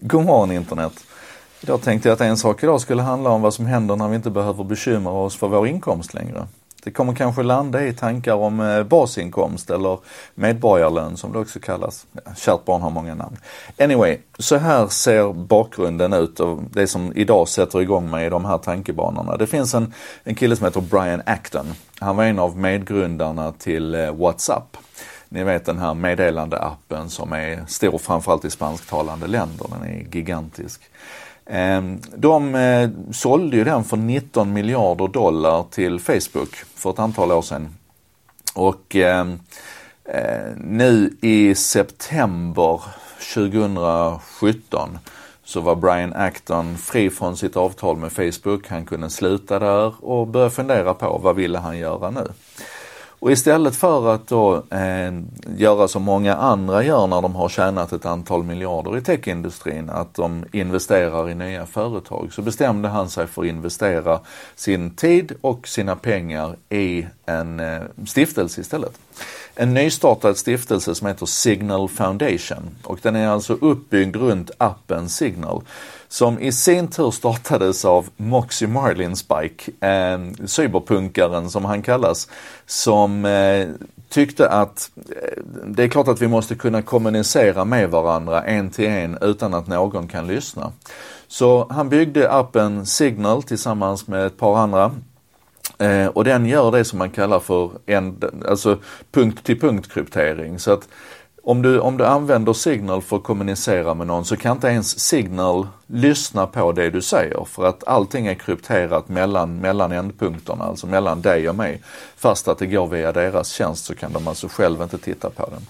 God morgon internet! Idag tänkte jag att en sak idag skulle handla om vad som händer när vi inte behöver bekymra oss för vår inkomst längre. Det kommer kanske landa i tankar om eh, basinkomst eller medborgarlön som det också kallas. Ja, kärt barn har många namn. Anyway, så här ser bakgrunden ut och det som idag sätter igång mig i de här tankebanorna. Det finns en, en kille som heter Brian Acton. Han var en av medgrundarna till eh, WhatsApp. Ni vet den här meddelandeappen som är stor framförallt i spansktalande länder. Den är gigantisk. Ehm, de eh, sålde ju den för 19 miljarder dollar till Facebook för ett antal år sedan. Och ehm, eh, nu i september 2017 så var Brian Acton fri från sitt avtal med Facebook. Han kunde sluta där och börja fundera på vad ville han göra nu. Och istället för att då eh, göra som många andra gör när de har tjänat ett antal miljarder i techindustrin, att de investerar i nya företag, så bestämde han sig för att investera sin tid och sina pengar i en eh, stiftelse istället. En nystartad stiftelse som heter Signal Foundation och den är alltså uppbyggd runt appen Signal som i sin tur startades av Moxie Marlin Spike, eh, cyberpunkaren som han kallas, som eh, tyckte att eh, det är klart att vi måste kunna kommunicera med varandra en till en utan att någon kan lyssna. Så han byggde appen Signal tillsammans med ett par andra Eh, och den gör det som man kallar för en, alltså punkt till punkt kryptering. Så att om du, om du använder Signal för att kommunicera med någon så kan inte ens Signal lyssna på det du säger för att allting är krypterat mellan, mellan ändpunkterna, alltså mellan dig och mig. Fast att det går via deras tjänst så kan de alltså själv inte titta på den.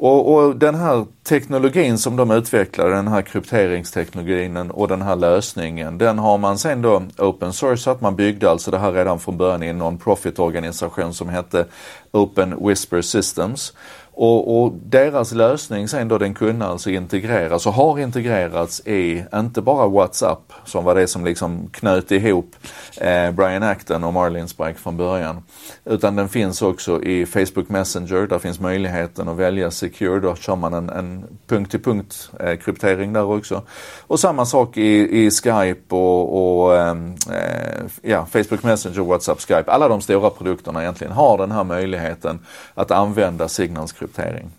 Och, och, den här teknologin som de utvecklade, den här krypteringsteknologin och den här lösningen, den har man sen då open sourcat. Man byggde alltså det här redan från början i en non-profit organisation som hette Open Whisper Systems. Och, och, deras lösning sen då den kunde alltså integreras och har integrerats i, inte bara WhatsApp som var det som liksom knöt ihop eh, Brian Acton och Marlin Spike från början. Utan den finns också i Facebook Messenger, där finns möjligheten att välja Secure, då kör man en, en punkt-till-punkt eh, kryptering där också. Och samma sak i, i Skype och, och ehm, eh, ja, Facebook Messenger, WhatsApp, Skype. Alla de stora produkterna egentligen har den här möjligheten att använda signalskryptering kryptering.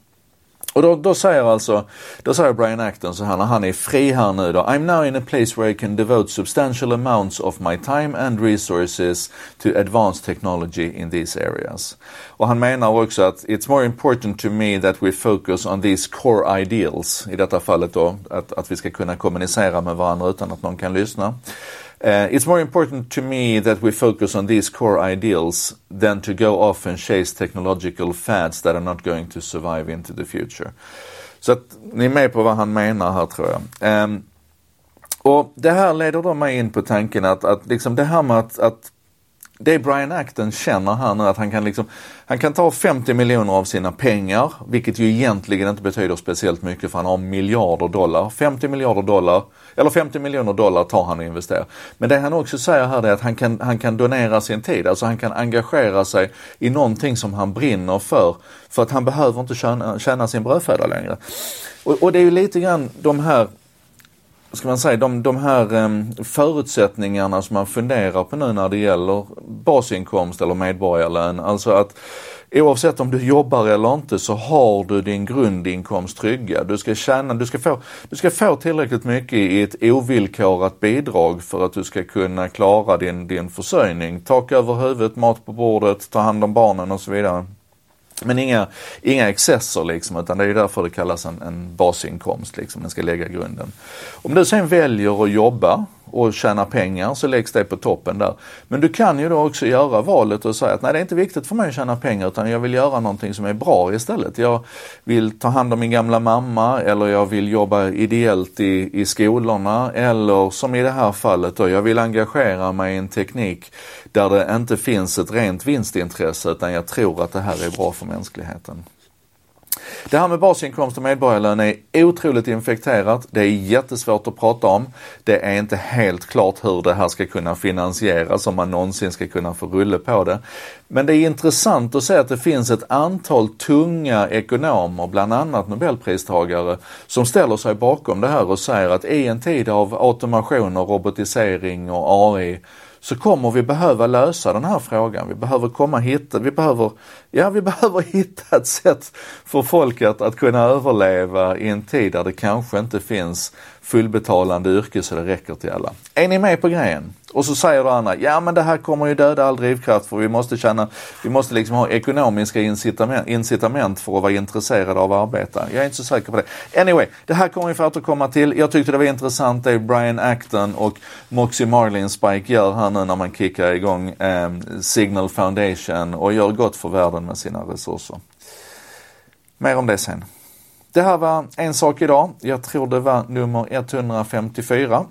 Och då, då, säger alltså, då säger Brian Acton så här när han är fri här nu då. I'm now in a place where I can devote substantial amounts of my time and resources to advanced technology in these areas. Och han menar också att it's more important to me that we focus on these core ideals. I detta fallet då att, att vi ska kunna kommunicera med varandra utan att någon kan lyssna. Uh, it's more important to me that we focus on these core ideals than to go off and chase technological fads that are not going to survive into the future. Så att ni är med på vad han menar här tror jag. Um, och det här leder då mig in på tanken att, att liksom det här med att, att det Brian Acton känner här nu att han kan liksom, han kan ta 50 miljoner av sina pengar, vilket ju egentligen inte betyder speciellt mycket för han har miljarder dollar. 50 miljarder dollar, eller 50 miljoner dollar tar han och investerar. Men det han också säger här är att han kan, han kan donera sin tid, alltså han kan engagera sig i någonting som han brinner för. För att han behöver inte tjäna, tjäna sin brödföda längre. Och, och det är ju lite grann de här ska man säga, de, de här ehm, förutsättningarna som man funderar på nu när det gäller basinkomst eller medborgarlön. Alltså att oavsett om du jobbar eller inte så har du din grundinkomst tryggad. Du ska tjäna, du ska få, du ska få tillräckligt mycket i ett ovillkorat bidrag för att du ska kunna klara din, din försörjning. Tak över huvudet, mat på bordet, ta hand om barnen och så vidare. Men inga, inga excesser liksom, utan det är därför det kallas en, en basinkomst, liksom, den ska lägga grunden. Om du sen väljer att jobba och tjäna pengar så läggs det på toppen där. Men du kan ju då också göra valet och säga att nej det är inte viktigt för mig att tjäna pengar utan jag vill göra någonting som är bra istället. Jag vill ta hand om min gamla mamma eller jag vill jobba ideellt i, i skolorna eller som i det här fallet då, jag vill engagera mig i en teknik där det inte finns ett rent vinstintresse utan jag tror att det här är bra för mänskligheten. Det här med basinkomst och medborgarlön är otroligt infekterat. Det är jättesvårt att prata om. Det är inte helt klart hur det här ska kunna finansieras, om man någonsin ska kunna få rulle på det. Men det är intressant att se att det finns ett antal tunga ekonomer, bland annat nobelpristagare, som ställer sig bakom det här och säger att i en tid av automation och robotisering och AI så kommer vi behöva lösa den här frågan. Vi behöver komma hitta, vi behöver, ja vi behöver hitta ett sätt för folket att kunna överleva i en tid där det kanske inte finns fullbetalande yrke så det räcker till alla. Är ni med på grejen? Och så säger då andra, ja men det här kommer ju döda all drivkraft för vi måste känna, vi måste liksom ha ekonomiska incitament, incitament för att vara intresserade av att arbeta. Jag är inte så säker på det. Anyway, det här kommer vi få återkomma till. Jag tyckte det var intressant det Brian Acton och Moxie Marlin Spike gör här nu när man kickar igång eh, Signal Foundation och gör gott för världen med sina resurser. Mer om det sen. Det här var en sak idag. Jag tror det var nummer 154.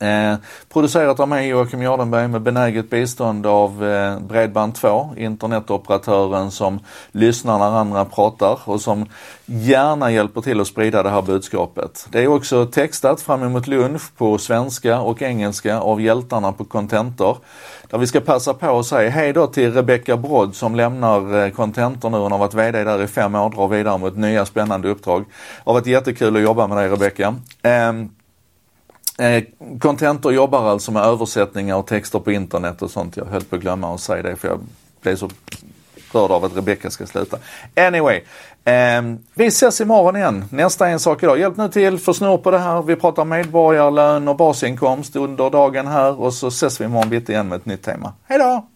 Eh, producerat av mig Joakim Jardenberg med benäget bistånd av eh, Bredband2, internetoperatören som lyssnar när andra pratar och som gärna hjälper till att sprida det här budskapet. Det är också textat fram emot lunch på svenska och engelska av hjältarna på Contentor. Där vi ska passa på att säga hej då till Rebecca Brodd som lämnar eh, Contentor nu. Hon har varit VD där i fem år, och drar vidare mot nya spännande uppdrag. Det har varit jättekul att jobba med dig Rebecca. Eh, Eh, Contentor jobbar alltså med översättningar och texter på internet och sånt. Jag höll på att glömma att säga det för jag blev så rörd av att Rebecka ska sluta. Anyway, eh, vi ses imorgon igen. Nästa en sak idag. Hjälp nu till, få snurr på det här. Vi pratar medborgarlön och basinkomst under dagen här och så ses vi imorgon bitti igen med ett nytt tema. Hejdå!